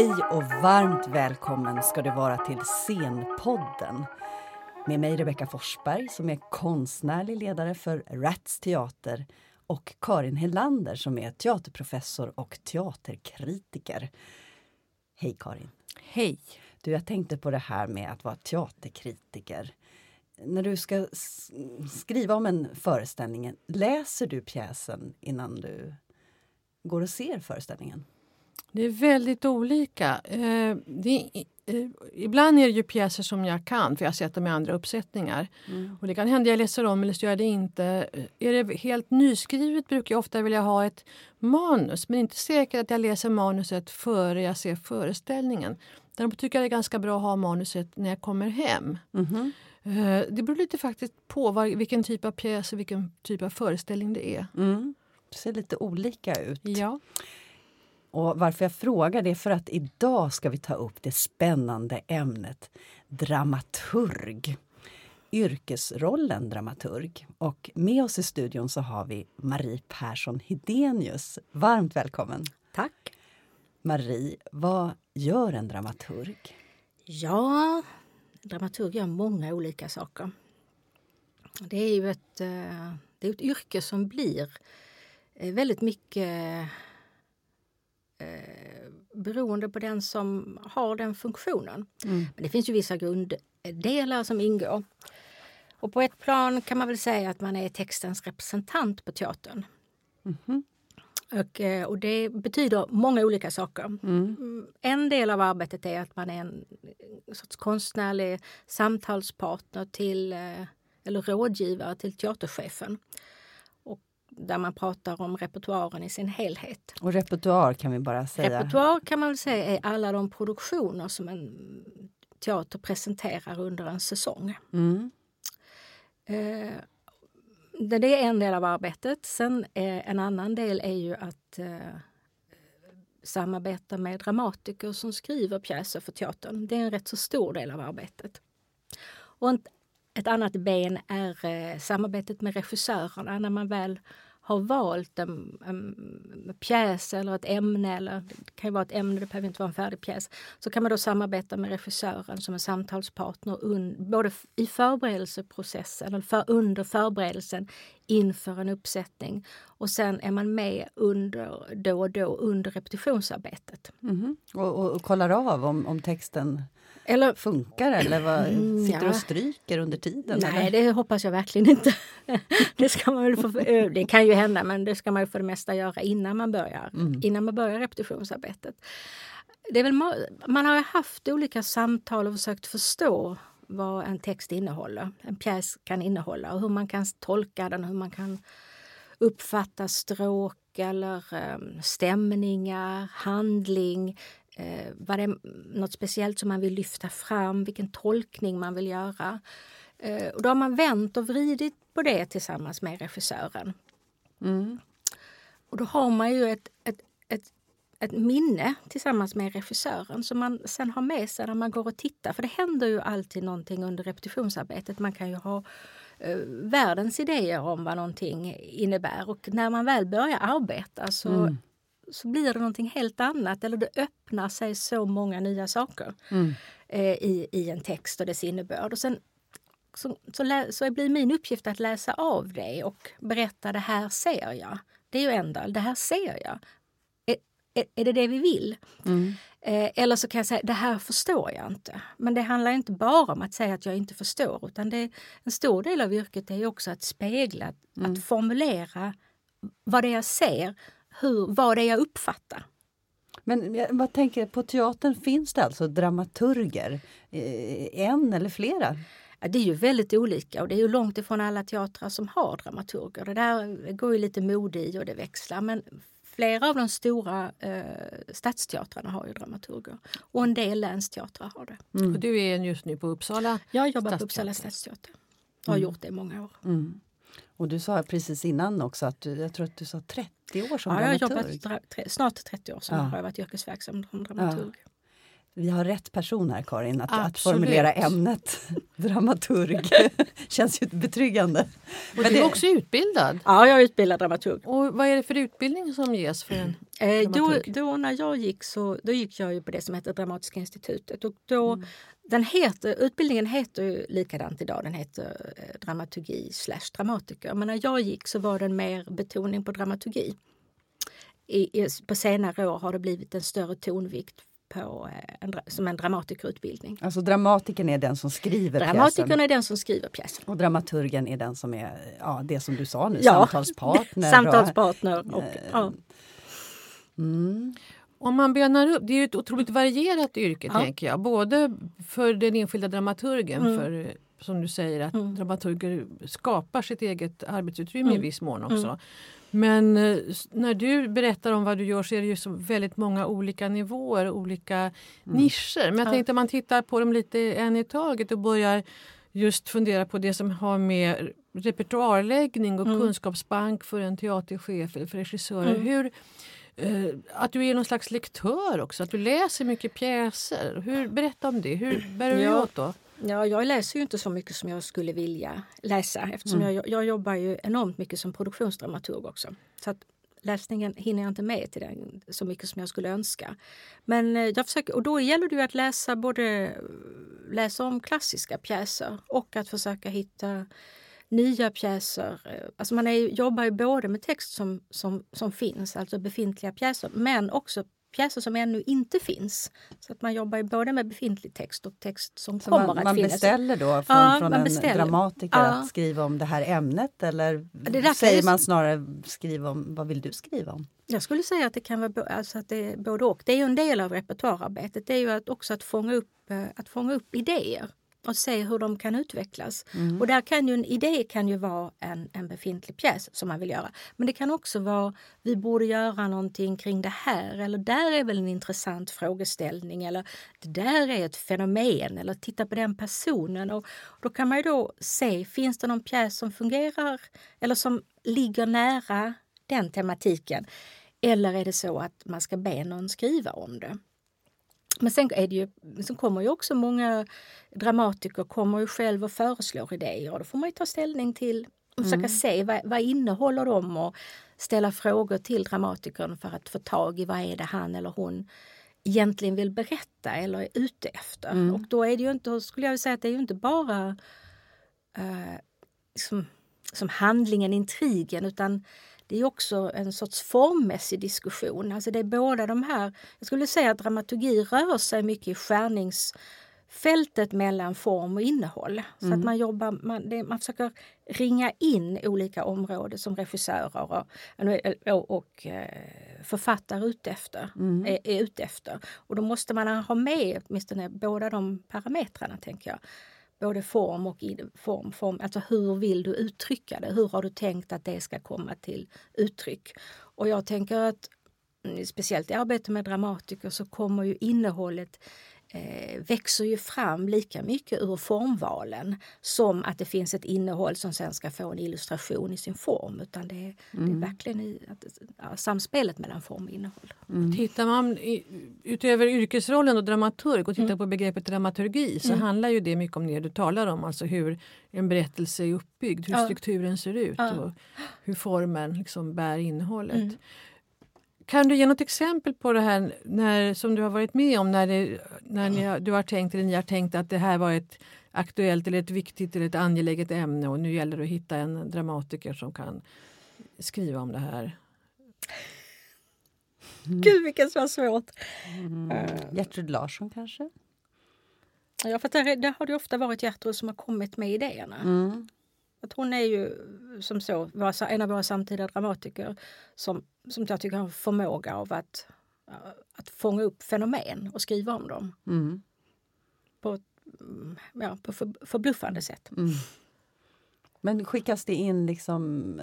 Hej och varmt välkommen ska du vara till Scenpodden. Med mig Rebecka Forsberg som är konstnärlig ledare för Rats Teater och Karin Helander som är teaterprofessor och teaterkritiker. Hej Karin! Hej! Du, jag tänkte på det här med att vara teaterkritiker. När du ska skriva om en föreställning, läser du pjäsen innan du går och ser föreställningen? Det är väldigt olika. Eh, det eh, ibland är det ju pjäser som jag kan, för jag har sett dem i andra uppsättningar. Mm. Och det kan hända jag läser om eller så gör jag det inte. Är det helt nyskrivet brukar jag ofta vilja ha ett manus men inte säkert att jag läser manuset före jag ser föreställningen. Däremot tycker jag det är ganska bra att ha manuset när jag kommer hem. Mm. Det beror lite faktiskt på var, vilken typ av pjäs och vilken typ av föreställning det är. Mm. Det ser lite olika ut. Ja. Och varför jag frågar det är för att idag ska vi ta upp det spännande ämnet dramaturg. Yrkesrollen dramaturg. Och med oss i studion så har vi Marie Persson Hidenius. Varmt välkommen! Tack! Marie, vad gör en dramaturg? Ja, dramaturg gör många olika saker. Det är ju ett, eh, det är ett yrke som blir eh, väldigt mycket eh, beroende på den som har den funktionen. Mm. Men det finns ju vissa grunddelar som ingår. Och på ett plan kan man väl säga att man är textens representant på teatern. Mm. Och, eh, och, det betyder många olika saker. Mm. mm. En del av arbetet är att man är en sorts konstnärlig samtalspartner till, eh, eller rådgivare till teaterchefen där man pratar om repertoaren i sin helhet. Och repertoar kan vi bara säga? Repertoar kan man säga är alla de produktioner som en teater presenterar under en säsong. Mm. Eh, det är en del av arbetet. Sen en annan del är ju att eh, samarbeta med dramatiker som skriver pjäser för teatern. Det är en rätt så stor del av arbetet. Och ett annat ben är eh, samarbetet med regissörerna när man väl har valt en, en, pjäs eller ett ämne, eller det kan ju vara ett ämne, det behöver inte vara en färdig pjäs, så kan man då samarbeta med regissören som en samtalspartner un, både i förberedelseprocessen, eller för, under förberedelsen inför en uppsättning. Och sen är man med under, då och då under repetitionsarbetet. Mm -hmm. och, och, och kollar av om, om texten eller, Funkar eller vad, mm, sitter ja. och stryker under tiden? Nej, eller? det hoppas jag verkligen inte. det, ska man väl få, det kan ju hända, men det ska man ju för det mesta göra innan man börjar, mm. innan man börjar repetitionsarbetet. Det är väl, man har haft olika samtal och försökt förstå vad en text innehåller, en pjäs kan innehålla och hur man kan tolka den, hur man kan uppfatta stråk eller um, stämningar, handling, Eh, var det något speciellt som man vill lyfta fram? Vilken tolkning man vill göra? Eh, och då har man vänt och vridit på det tillsammans med regissören. Mm. Och då har man ju ett, ett, ett, ett minne tillsammans med regissören som man sen har med sig när man går och tittar. För det händer ju alltid någonting under repetitionsarbetet. Man kan ju ha eh, världens idéer om vad någonting innebär och när man väl börjar arbeta så mm så blir det någonting helt annat. Eller det öppnar sig så många nya saker mm. eh, i, i en text och dess innebörd. Och sen, så, så, så blir min uppgift att läsa av det och berätta det här ser jag. Det är ju en del, det här ser jag. Är, är, är det det vi vill? Mm. Eh, eller så kan jag säga, det här förstår jag inte. Men det handlar inte bara om att säga att jag inte förstår utan det, en stor del av yrket är också att spegla, mm. att formulera vad det är jag ser hur, vad det är jag uppfattar. Men jag tänker, på teatern finns det alltså dramaturger? Eh, en eller flera? Ja, det är ju väldigt olika och det är ju långt ifrån alla teatrar som har dramaturger. Det där går ju lite mode i och det växlar. Men flera av de stora eh, stadsteatrarna har ju dramaturger och en del länsteatrar har det. Mm. Och du är just nu på Uppsala Jag jobbar på Uppsala stadsteater och har mm. gjort det i många år. Mm. Och du sa precis innan också att du, jag tror att du sa 30 år som ja, dramaturg. Jag har jobbat snart 30 år som ja. har jag varit yrkesverksam som dramaturg. Ja. Vi har rätt person här Karin att, att formulera ämnet dramaturg. Känns ju betryggande. Och du är också utbildad? Ja, jag är utbildad dramaturg. Och vad är det för utbildning som ges för en eh, då, då, när jag gick så då gick jag ju på det som heter Dramatiska institutet. Och då, mm. Den heter, utbildningen heter ju likadant idag, den heter eh, dramaturgi slash dramatiker. Men när jag gick så var den mer betoning på dramaturgi. I, i, på senare år har det blivit en större tonvikt på eh, en, som en dramatikerutbildning. Alltså dramatikern är den som skriver Dramatikern pjäsen. är den som skriver pjäsen. Och dramaturgen är den som är, ja det som du sa nu, ja, samtalspartner. samtalspartner. Och, ja. Mm. Om man benar upp, det är ett otroligt varierat yrke ja. tänker jag. Både för den enskilda dramaturgen, mm. för som du säger att mm. dramaturger skapar sitt eget arbetsutrymme mm. i viss mån också. Mm. Men eh, när du berättar om vad du gör så är det ju så väldigt många olika nivåer, olika mm. nischer. Men jag tänkte att man tittar på dem lite en i taget och börjar just fundera på det som har med repertoarläggning och mm. kunskapsbank för en teaterchef eller för regissörer. Mm. Hur, att du är någon slags lektör också, att du läser mycket pjäser. Hur, berätta om det, hur bär du ja. åt då? Ja, jag läser ju inte så mycket som jag skulle vilja läsa eftersom mm. jag, jag jobbar ju enormt mycket som produktionsdramaturg också. Så att läsningen hinner jag inte med till den så mycket som jag skulle önska. Men eh, jag försöker, och då gäller det ju att läsa både läsa om klassiska pjäser och att försöka hitta nya pjäser. Alltså man är, jobbar ju både med text som, som, som finns, alltså befintliga pjäser, men också pjäser som ännu inte finns. Så att man jobbar både med befintlig text och text som så kommer man, att man finnas. Man beställer då från, ja, från en beställer. dramatiker ja. att skriva om det här ämnet eller säger man snarare skriva om vad vill du skriva om? Jag skulle säga att det kan vara alltså att det är både och. Det är ju en del av repertoararbetet. Det är ju att också att fånga upp, eh, att fånga upp idéer och se hur de kan utvecklas. Mm. Och där kan ju en idé kan ju vara en, en befintlig pjäs som man vill göra. Men det kan också vara vi borde göra någonting kring det här eller där är väl en intressant frågeställning eller det där är ett fenomen eller titta på den personen. Och då kan man ju då se, finns det någon pjäs som fungerar eller som ligger nära den tematiken? Eller är det så att man ska be någon skriva om det? Men sen, är det ju, sen kommer ju också många dramatiker kommer ju själv och föreslår idéer och då får man ta ställning till och försöka mm. se vad, vad innehåller de och ställa frågor till dramatikern för att få tag i vad är det han eller hon egentligen vill berätta eller är ute efter. Mm. Och då är det ju inte, skulle jag säga att det är ju inte bara uh, som, som handlingen, intrigen utan det är också en sorts formmässig diskussion. Alltså det är båda de här, jag skulle säga att dramaturgi rör sig mycket i skärningsfältet mellan form och innehåll. Så mm. att man jobbar, man, det, man försöker ringa in olika områden som regissörer och, och, och eh, författare ute efter, mm. är, är ute efter. Och då måste man ha med åtminstone båda de parametrarna tänker jag både form och form, form. Alltså hur vill du uttrycka det? Hur har du tänkt att det ska komma till uttryck? Och jag tänker att mm, speciellt i arbetet med dramatiker så kommer ju innehållet eh, växer ju fram lika mycket ur formvalen som att det finns ett innehåll som sen ska få en illustration i sin form. Utan det, mm. det är mm. verkligen i, att, ja, samspelet mellan form och innehåll. Mm. Tittar man i, utöver yrkesrollen och dramaturg och tittar mm. på begreppet dramaturgi så mm. handlar ju det mycket om det du talar om, alltså hur en berättelse är uppbyggd, hur ja. strukturen ser ut ja. och hur formen liksom bär innehållet. Kan du ge något exempel på det här när, som du har varit med om när, det, när ni, du har tänkt eller ni har tänkt att det här var ett aktuellt eller ett viktigt eller ett angeläget ämne och nu gäller det att hitta en dramatiker som kan skriva om det här? Mm. Gud vilket som var svårt! Mm. Uh. Gertrud Larsson kanske? Ja, för där, där har det ofta varit Gertrud som har kommit med idéerna. Mm. Att hon är ju som så en av våra samtida dramatiker som, som jag tycker har förmåga av att, att fånga upp fenomen och skriva om dem. Mm. På, ja, på för, förbluffande sätt. Mm. Men skickas det in liksom,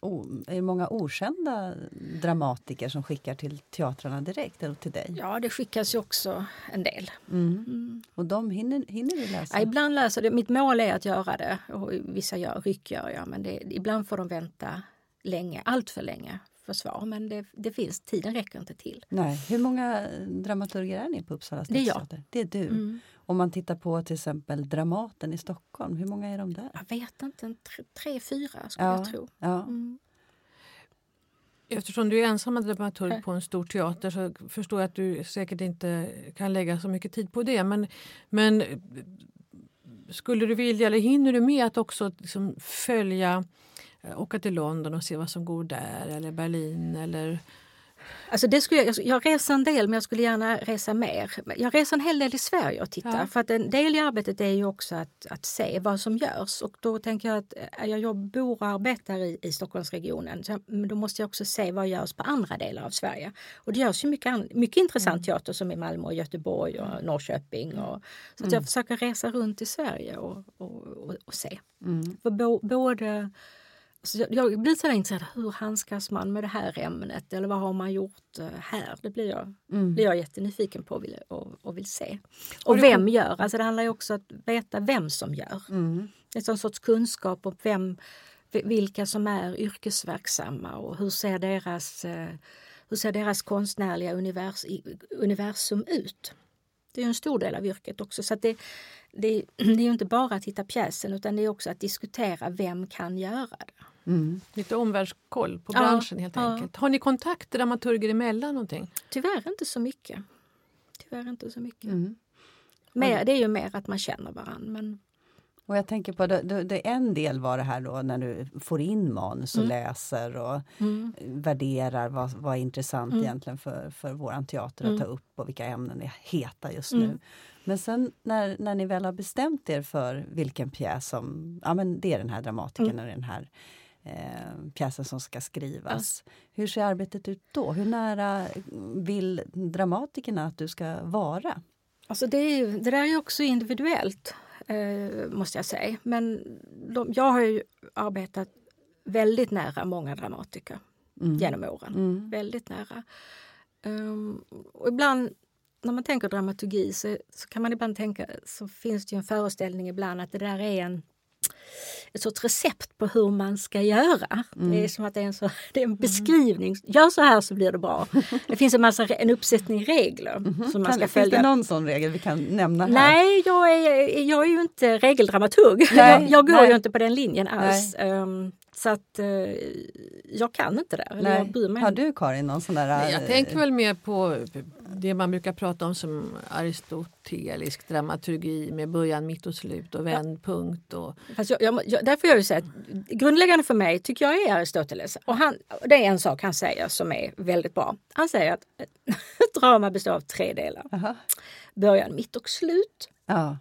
oh, är det många okända dramatiker som skickar till teatrarna direkt eller till dig? Ja, det skickas ju också en del. Mm. Mm. Och de hinner, hinner du läsa? Ja, ibland läser det. Mitt mål är att göra det. Och vissa gör, ryck gör jag, men det, ibland får de vänta länge, allt för länge. få svar. Men det, det finns, tiden räcker inte till. Nej. Hur många dramaturger är ni på Uppsala stadsteater? Det är Det är du. Mm. Om man tittar på till exempel Dramaten i Stockholm, hur många är de där? Jag vet inte, en tre, tre fyra skulle ja, jag tro. Ja. Mm. Eftersom du är ensam dramaturg på en stor teater så förstår jag att du säkert inte kan lägga så mycket tid på det. Men, men skulle du vilja, eller hinner du med att också liksom följa, eh, åka till London och se vad som går där eller Berlin eller Alltså det skulle jag, jag reser en del men jag skulle gärna resa mer. Jag reser en hel del i Sverige och tittar. Ja. För att en del i arbetet är ju också att, att se vad som görs. Och då tänker jag att eh, jag bor och arbetar i, i Stockholmsregionen. Så då måste jag också se vad görs på andra delar av Sverige. Och det görs ju mycket, mycket intressant mm. teater som i Malmö och Göteborg och mm. Norrköping. Och, så att jag mm. försöker resa runt i Sverige och, och, och, och se. Mm. För bo, både så jag blir så intresserad hur handskas man med det här ämnet eller vad har man gjort eh, här? Det blir jag, mm. blir jag jättenyfiken på och vill, och, och vill se. Och, och vem gör? Alltså det handlar ju också om att veta vem som gör. Mm. En sorts kunskap om vem, vilka som är yrkesverksamma och hur ser deras, eh, hur ser deras konstnärliga univers, universum ut? Det är en stor del av yrket också. Så det, det, det är inte bara att hitta pjäsen utan det är också att diskutera vem kan göra det. Mm. Lite omvärldskoll på branschen ja, helt enkelt. Ja. Har ni kontakt dramaturger emellan någonting? Tyvärr inte så mycket. Tyvärr inte så mycket. Mm. Mer, det är ju mer att man känner varandra. Men... Och jag tänker på, det, det, en del var det här då när du får in manus och mm. läser och mm. värderar vad, vad är intressant mm. egentligen för, för våran teater att mm. ta upp och vilka ämnen är heta just nu. Mm. Men sen när, när ni väl har bestämt er för vilken pjäs som, ja men det är den här dramatikern mm. och den här eh, pjäsen som ska skrivas. Ja. Hur ser arbetet ut då? Hur nära vill dramatikerna att du ska vara? Alltså det, är, det där är också individuellt, eh, måste jag säga. Men de, jag har ju arbetat väldigt nära många dramatiker mm. genom åren. Mm. Väldigt nära. Um, och ibland när man tänker dramaturgi så, så, kan man ibland tänka, så finns det en föreställning ibland att det där är en ett sorts recept på hur man ska göra. Mm. Det är som att det är en, så, det är en beskrivning. Gör så här så blir det bra. Det finns en, massa, en uppsättning regler mm -hmm. som man ska kan, följa. Finns det någon sån regel vi kan nämna här? Nej, jag är, jag är ju inte regeldramaturg. Nej, jag, jag går nej. ju inte på den linjen alls. Um, så att uh, jag kan inte det. Nej. Har du Karin någon sån där... Jag tänker väl mer på det man brukar prata om som aristotelisk dramaturgi med början, mitt och slut och vändpunkt. Och... Fast jag, jag, jag, därför jag ju säga att grundläggande för mig tycker jag är Aristoteles. Och han, det är en sak han säger som är väldigt bra. Han säger att drama består av tre delar. Aha. Början, mitt och slut. Ja.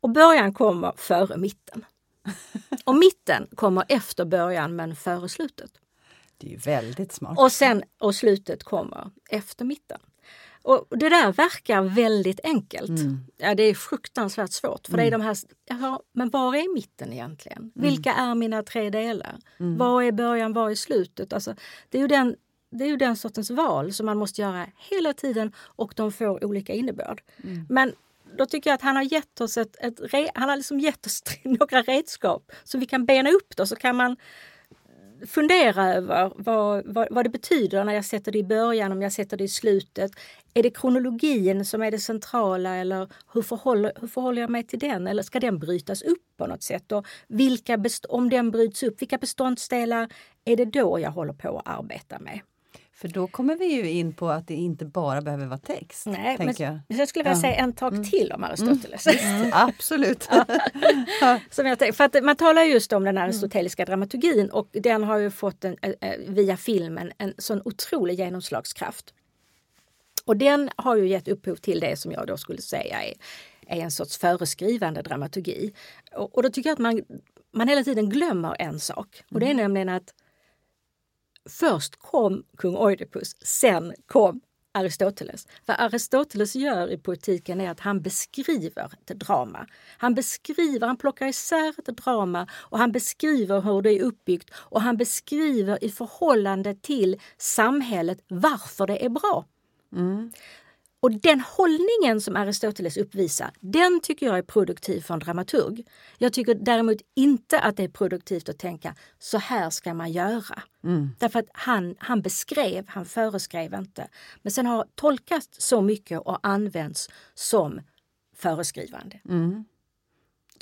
Och början kommer före mitten. och mitten kommer efter början men före slutet. Det är väldigt smart. Och sen och slutet kommer efter mitten. Och Det där verkar väldigt enkelt. Mm. Ja, det är fruktansvärt svårt. För mm. det är mm. de här, jaha, men var är mitten egentligen? Mm. Vilka är mina tre delar? Mm. Var är början, var är slutet? Alltså, det, är ju den, det är ju den sortens val som man måste göra hela tiden och de får olika innebörd. Mm. Men då tycker jag att han har gett oss, ett, ett, han har liksom gett oss några redskap så vi kan bena upp det. Så kan man fundera över vad, vad, vad, det betyder när jag sätter det i början, om jag sätter det i slutet. Är det kronologin som är det centrala eller hur förhåller, hur förhåller jag mig till den? Eller ska den brytas upp på något sätt? Och vilka om den bryts upp, vilka beståndsdelar är det då jag håller på att arbeta med? För då kommer vi ju in på att det inte bara behöver vara text. Nej, men jag. jag skulle vilja ja. säga en tak mm. till om Aristoteles. Mm. Mm. Absolut. Som jag för att man talar just om den aristoteliska dramaturgin och den har ju fått en, via filmen en sån otrolig genomslagskraft. Och den har ju gett upphov till det som jag då skulle säga är, är en sorts föreskrivande dramaturgi. Och, och då tycker jag att man, man hela tiden glömmer en sak och det är mm. nämligen att först kom kung Oidipus, sen kom Aristoteles. Vad Aristoteles gör i poetiken är att han beskriver ett drama. Han beskriver, han plockar isär ett drama och han beskriver hur det är uppbyggt och han beskriver i förhållande till samhället varför det är bra. Mm. Och den hållningen som Aristoteles uppvisar, den tycker jag är produktiv för en dramaturg. Jag tycker däremot inte att det är produktivt att tänka så här ska man göra. Mm. Därför att han, han beskrev, han föreskrev inte. Men sen har tolkats så mycket och använts som föreskrivande. Mm.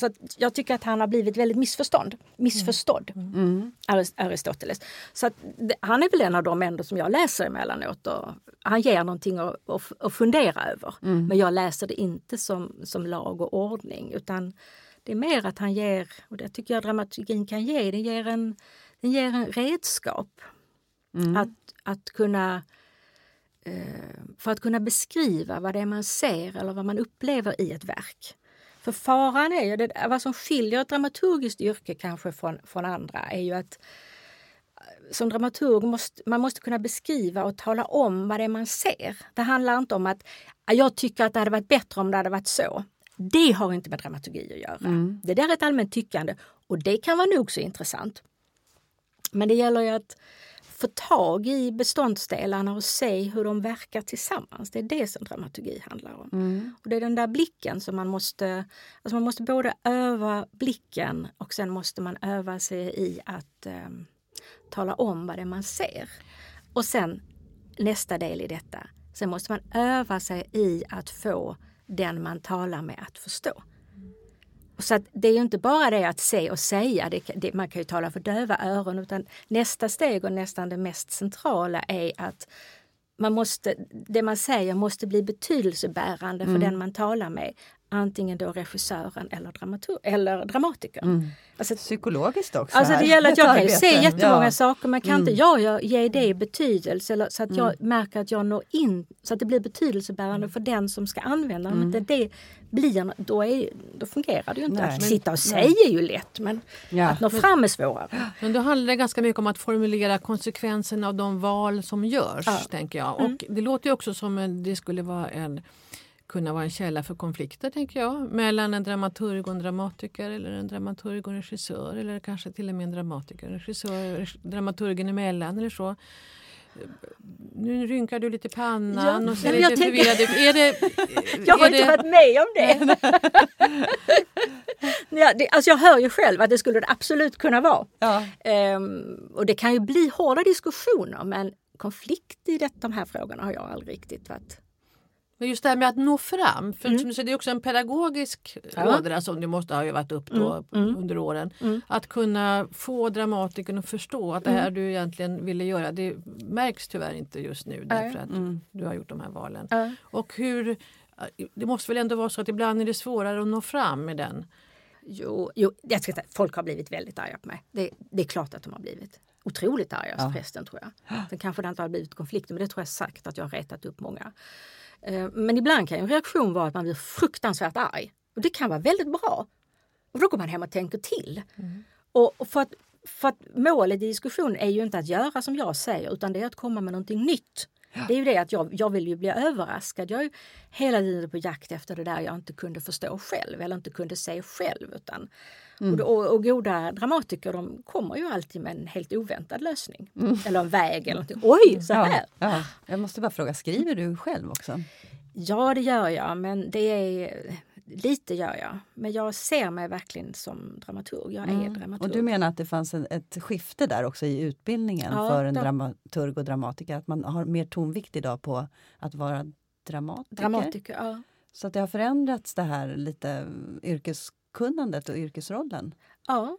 Så jag tycker att han har blivit väldigt missförstånd, missförstådd, mm. mm. Aristoteles. Så att, han är väl en av de ändå som jag läser emellanåt. Och han ger någonting att, att, att fundera över. Mm. Men jag läser det inte som, som lag och ordning utan det är mer att han ger, och det tycker jag dramaturgin kan ge, den ger en, den ger en redskap. Mm. Att, att kunna eh, för att kunna beskriva vad det är man ser eller vad man upplever i ett verk. För faran är ju, det, vad som skiljer ett dramaturgiskt yrke kanske från, från andra är ju att eh, som dramaturg måste man måste kunna beskriva och tala om vad det är man ser. Det handlar inte om att jag tycker att det hade varit bättre om det hade varit så. Det har inte med dramaturgi att göra. Mm. Det där är ett allmänt tyckande och det kan vara nog så intressant. Men det gäller ju att få tag i beståndsdelarna och se hur de verkar tillsammans. Det är det som dramaturgi handlar om. Mm. Och Det är den där blicken som man måste... Alltså man måste både öva blicken och sen måste man öva sig i att eh, tala om vad det är man ser. Och sen nästa del i detta. Sen måste man öva sig i att få den man talar med att förstå. Så det är ju inte bara det att se och säga, det, det, man kan ju tala för döva öron, utan nästa steg och nästan det mest centrala är att man måste, det man säger måste bli betydelsebärande för mm. den man talar med antingen då regissören eller, dramatur eller dramatikern. Mm. Alltså, Psykologiskt också. Alltså det gäller att jag kan ju se jättemånga ja. saker men kan mm. inte jag, jag ge det betydelse eller, så att jag mm. märker att jag når in så att det blir betydelsebärande för den som ska använda mm. Om inte det blir, då, är, då fungerar det ju inte. Nej, att sitta och säga är ju lätt men ja. att nå fram är svårare. Men då handlar det ganska mycket om att formulera konsekvenserna av de val som görs. Ja. tänker jag. Mm. Och Det låter ju också som det skulle vara en kunna vara en källa för konflikter tänker jag. Mellan en dramaturg och en dramatiker eller en dramaturg och en regissör eller kanske till och med en dramatiker och en regissör dramaturgen emellan eller så. Nu rynkar du lite pannan ja, och ser lite förvirrad ut. Är det, jag har inte det... varit med om det. ja, det. Alltså jag hör ju själv att det skulle det absolut kunna vara. Ja. Um, och det kan ju bli hårda diskussioner men konflikt i det, de här frågorna har jag aldrig riktigt varit men just det här med att nå fram, för mm. det är också en pedagogisk ja. ådra som du måste ha övat upp då mm. mm. under åren. Mm. Att kunna få dramatikern att förstå att det här mm. du egentligen ville göra det märks tyvärr inte just nu därför att mm. du har gjort de här valen. Och hur, det måste väl ändå vara så att ibland är det svårare att nå fram med den Jo, jo jag ska säga, folk har blivit väldigt arga på mig. Det, det är klart att de har blivit. Otroligt arga ja. förresten tror jag. Sen kanske det inte har blivit konflikter men det tror jag sagt att jag har retat upp många. Eh, men ibland kan en reaktion vara att man blir fruktansvärt arg. Och det kan vara väldigt bra. Och då går man hem och tänker till. Mm. Och för att, för att målet i diskussionen är ju inte att göra som jag säger utan det är att komma med någonting nytt. Ja. Det är ju det att jag, jag vill ju bli överraskad. Jag är hela tiden på jakt efter det där jag inte kunde förstå själv eller inte kunde se själv. Utan, mm. och, och, goda dramatiker de kommer ju alltid med en helt oväntad lösning. Mm. Eller en väg eller någonting. Oj, så här! Ja, ja. Jag måste bara fråga, skriver du själv också? Ja, det gör jag, men det är lite gör jag. Men jag ser mig verkligen som dramaturg. Jag är mm. dramaturg. Och du menar att det fanns en, ett skifte där också i utbildningen ja, för en då. dramaturg och dramatiker? Att man har mer tonvikt idag på att vara dramatiker? Dramatiker, ja. Så att det har förändrats det här lite yrkeskunnandet och yrkesrollen? Ja.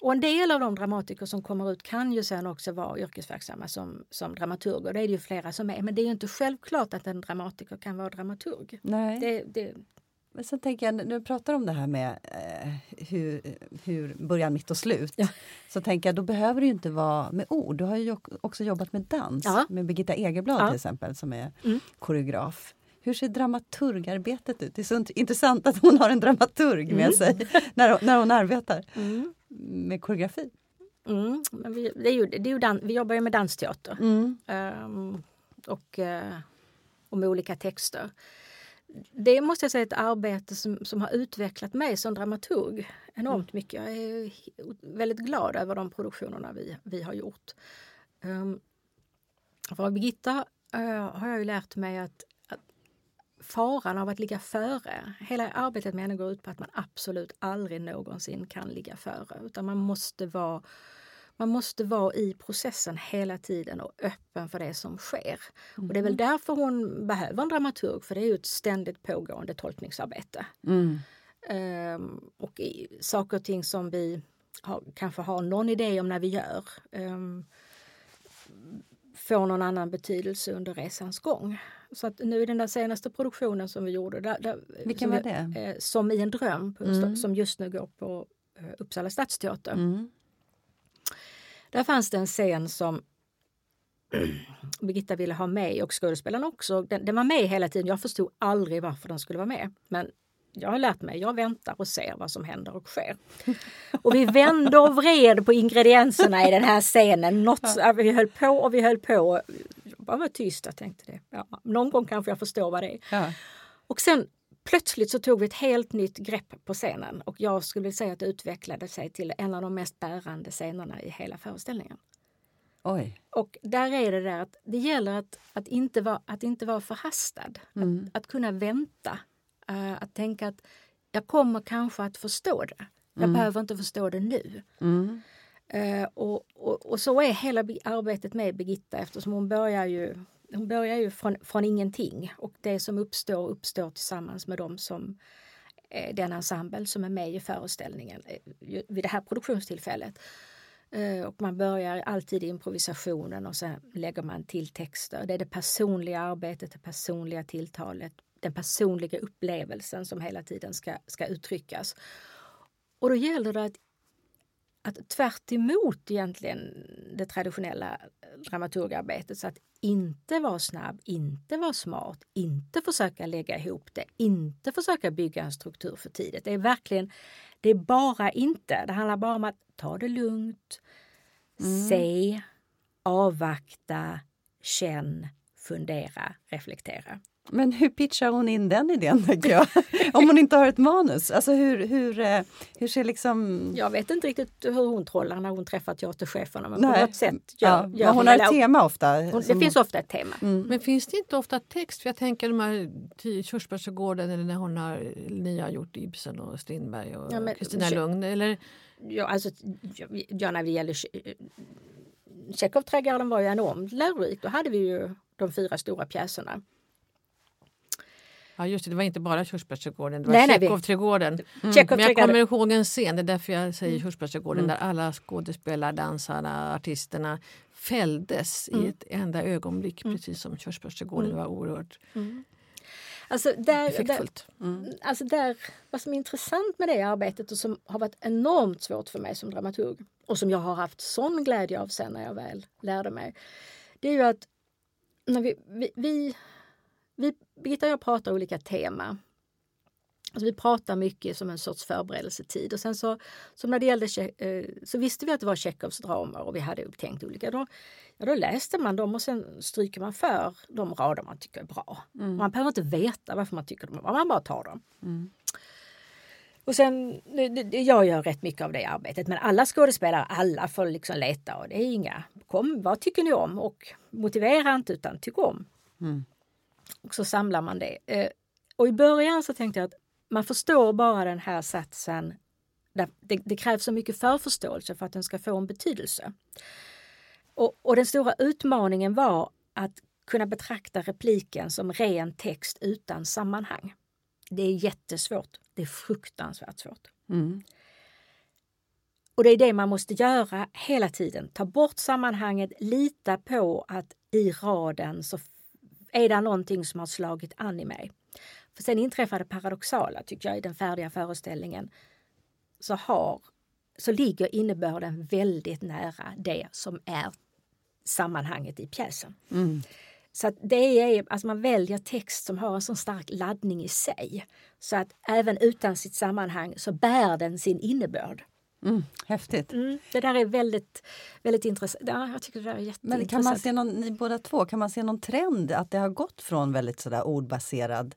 Och en del av de dramatiker som kommer ut kan ju sen också vara yrkesverksamma som, som dramaturger. Det är det ju flera som är. Men det är inte självklart att en dramatiker kan vara dramaturg. Nej. Det, det, men sen tänker jag, när du pratar om det här med eh, hur, hur början, mitt och slut. Ja. Så tänker jag, då behöver det ju inte vara med ord. Du har ju också jobbat med dans, ja. med Birgitta Egerblad ja. till exempel som är mm. koreograf. Hur ser dramaturgarbetet ut? Det är så intressant att hon har en dramaturg med mm. sig när, när hon arbetar mm. med koreografi. Mm. Men vi, det är ju, det är ju dan, vi jobbar ju med dansteater um, och, uh, och med olika texter det måste jag säga är ett arbete som, som har utvecklat mig som dramaturg enormt mm. mycket. Jag är väldigt glad över de produktionerna vi, vi har gjort. Um, för Birgitta uh, har jag ju lärt mig att, att, faran av att ligga före. Hela arbetet med henne går ut på att man absolut aldrig någonsin kan ligga före utan man måste vara man måste vara i processen hela tiden och öppen för det som sker. Mm. Och Det är väl mm. därför hon behöver en dramaturg, för det är ju ett ständigt pågående tolkningsarbete. Mm. Um, och i, saker och ting som vi har, kanske har någon idé om när vi gör um, får någon annan betydelse under resans gång. Så att nu i den där senaste produktionen som vi gjorde, där, där, Vilken var det? Eh, som i en dröm, mm. som just nu går på eh, Uppsala stadsteater. Mm. Där fanns det en scen som Birgitta ville ha med och skådespelaren också. Den, den, var med hela tiden. Jag förstod aldrig varför den skulle vara med. Men jag har lärt mig, jag väntar och ser vad som händer och sker. Och vi vände och vred på ingredienserna i den här scenen. Något, vi höll på och vi höll på. Jag bara var tyst och tänkte det. Ja, någon gång kanske jag förstår vad det är. Ja. Och sen plötsligt så tog vi ett helt nytt grepp på scenen och jag skulle säga att det utvecklade sig till en av de mest bärande scenerna i hela föreställningen. Oj. Och där är det där att det gäller att, att, inte, vara, att inte vara förhastad. Mm. Att, att kunna vänta. Uh, att tänka att jag kommer kanske att förstå det. Jag mm. behöver inte förstå det nu. Mm. Uh, och, och, och, så är hela arbetet med Birgitta eftersom hon börjar ju hon börjar ju från, från ingenting och det som uppstår uppstår tillsammans med dem som eh, den ensemble som är med i föreställningen eh, vid det här produktionstillfället. Eh, och man börjar alltid i improvisationen och sen lägger man till texter. Det är det personliga arbetet, det personliga tilltalet, den personliga upplevelsen som hela tiden ska, ska uttryckas. Och då gäller det att att tvärt egentligen det traditionella dramaturgarbetet så att inte vara snabb, inte vara smart, inte försöka lägga ihop det, inte försöka bygga en struktur för tidigt. Det är verkligen, det är bara inte. Det handlar bara om att ta det lugnt, mm. se, avvakta, känn, fundera, reflektera. Men hur pitchar hon in den idén, tänker jag? Om hon inte har ett manus? Alltså hur, hur, eh, hur ser liksom... Jag vet inte riktigt hur hon trollar när hon träffar teatercheferna. Men Nej. på något sätt gör, ja. gör hon, har ett tema ofta. Hon, det finns ofta ett tema. Mm. Men finns det inte ofta text? För jag tänker de här Körsbärsträdgården eller när hon har, ni har gjort Ibsen och Strindberg och Kristina ja, Lugn. Eller? Ja, alltså, ja, när det gäller Tjechov-trädgården var ju enormt lärorik. Då hade vi ju de fyra stora pjäserna. Ja just det, det var inte bara Körsbärsträdgården, det var Tjechovträdgården. Mm. Men jag kommer ihåg en scen, det är därför jag säger mm. Körsbärsträdgården, mm. där alla skådespelare, dansarna, artisterna fälldes mm. i ett enda ögonblick, mm. precis som Körsbärsträdgården. Mm. Var oerhört mm. Alltså där, där, mm. alltså där, vad som är intressant med det arbetet och som har varit enormt svårt för mig som dramaturg och som jag har haft sån glädje av sen när jag väl lärde mig. Det är ju att när vi, vi, vi vi, Birgitta och jag pratar olika tema. Alltså vi pratar mycket som en sorts förberedelsetid. Och sen så, som när det gällde, eh, så visste vi att det var Tjechovs dramer och vi hade upptänkt olika. Då, ja, då läste man dem och sen stryker man för de rader man tycker är bra. Mm. Man behöver inte veta varför man tycker de är bra, man bara tar dem. Mm. Och sen, jag gör rätt mycket av det arbetet men alla skådespelare, alla får liksom leta och det är inga, kom, vad tycker ni om? Och motivera inte utan tyck om. Mm. Och så samlar man det. Eh, och i början så tänkte jag att man förstår bara den här satsen. Det, det krävs så mycket förförståelse för att den ska få en betydelse. Och, och den stora utmaningen var att kunna betrakta repliken som ren text utan sammanhang. Det är jättesvårt. Det är fruktansvärt svårt. Mm. Och det är det man måste göra hela tiden. Ta bort sammanhanget, lita på att i raden så är det någonting som har slagit an i mig. För sen inträffade paradoxala, tycker jag, i den färdiga föreställningen. Så, har, så ligger innebörden väldigt nära det som är sammanhanget i pjäsen. Mm. Så det är, alltså man väljer text som har en så stark laddning i sig. Så att även utan sitt sammanhang så bär den sin innebörd. Mm, häftigt. Mm, det där är väldigt, väldigt intressant. Ja, jag tycker det är Men kan man se någon, ni båda två, kan man se någon trend att det har gått från väldigt sådär ordbaserad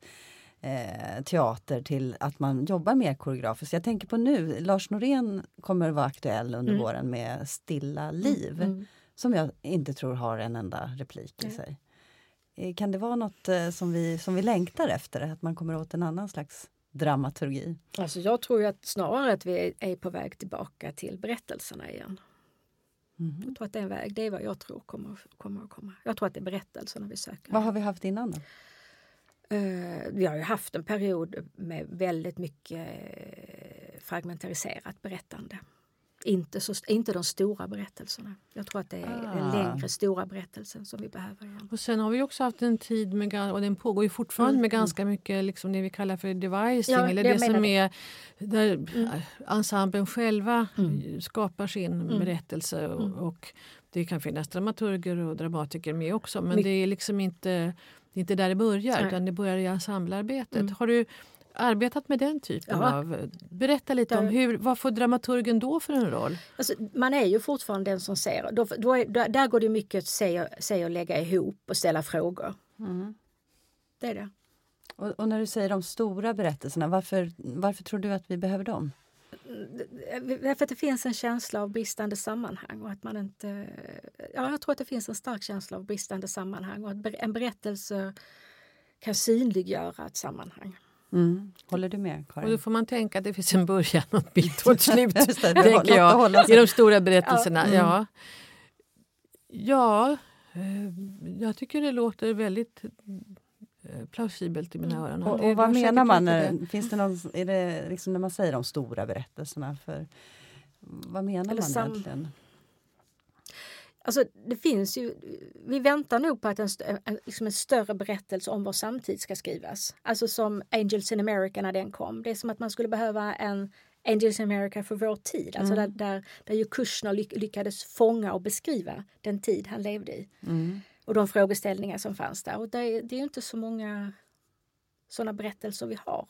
eh, teater till att man jobbar mer koreografiskt? Jag tänker på nu, Lars Norén kommer att vara aktuell under mm. våren med Stilla liv. Mm, mm. Som jag inte tror har en enda replik i sig. Eh, kan det vara något eh, som vi, som vi längtar efter? Att man kommer åt en annan slags dramaturgi? Alltså jag tror att snarare att vi är på väg tillbaka till berättelserna igen. Mm. Jag tror att det är en väg. Det är vad jag tror kommer, kommer att komma. Jag tror att det är berättelserna vi söker. Vad har vi haft innan då? Uh, vi har ju haft en period med väldigt mycket fragmentariserat berättande. Inte, så, inte de stora berättelserna. Jag tror att det är ah. den längre stora berättelsen som vi behöver. Igen. Och sen har vi också haft en tid, med, och den pågår ju fortfarande, mm. med ganska mycket liksom det vi kallar för devising. Ja, eller det, det som är där mm. ensemblen själva mm. skapar sin mm. berättelse. Och, mm. och, det kan finnas dramaturger och dramatiker med också men My det är liksom inte, det är inte där det börjar Nej. utan det börjar i ensemblearbetet. Mm. Har du arbetat med den typen ja. av... Berätta lite om hur, vad får dramaturgen då för en roll? Alltså, man är ju fortfarande den som ser. Då, då är, där går det mycket att se, se och lägga ihop och ställa frågor. Mm. Det är det. Och, och, när du säger de stora berättelserna, varför, varför tror du att vi behöver dem? Därför att det finns en känsla av bristande sammanhang. Och att man inte, ja, jag tror att det finns en stark känsla av bristande sammanhang och att en berättelse kan synliggöra ett sammanhang. Mm. Håller du med, Karin? Och då får man tänka att det finns en början och ett mitt och ett slut. tänker jag, I de stora berättelserna. Ja. Mm. ja, eh, jag tycker det låter väldigt eh, plausibelt i mina mm. öron. Och, och vad menar man? När, finns det någon, är det liksom när man säger de stora berättelserna? För, vad menar Eller man sam- egentligen? Alltså, det finns ju, vi väntar nog på att en, liksom en större berättelse om vår samtid ska skrivas. Alltså som Angels in America när den kom. Det är som att man skulle behöva en Angels in America för vår tid. Alltså mm. där, där, där ju Kushner lyckades fånga och beskriva den tid han levde i. Mm. Och de frågeställningar som fanns där. Och det, det är inte så många sådana berättelser vi har.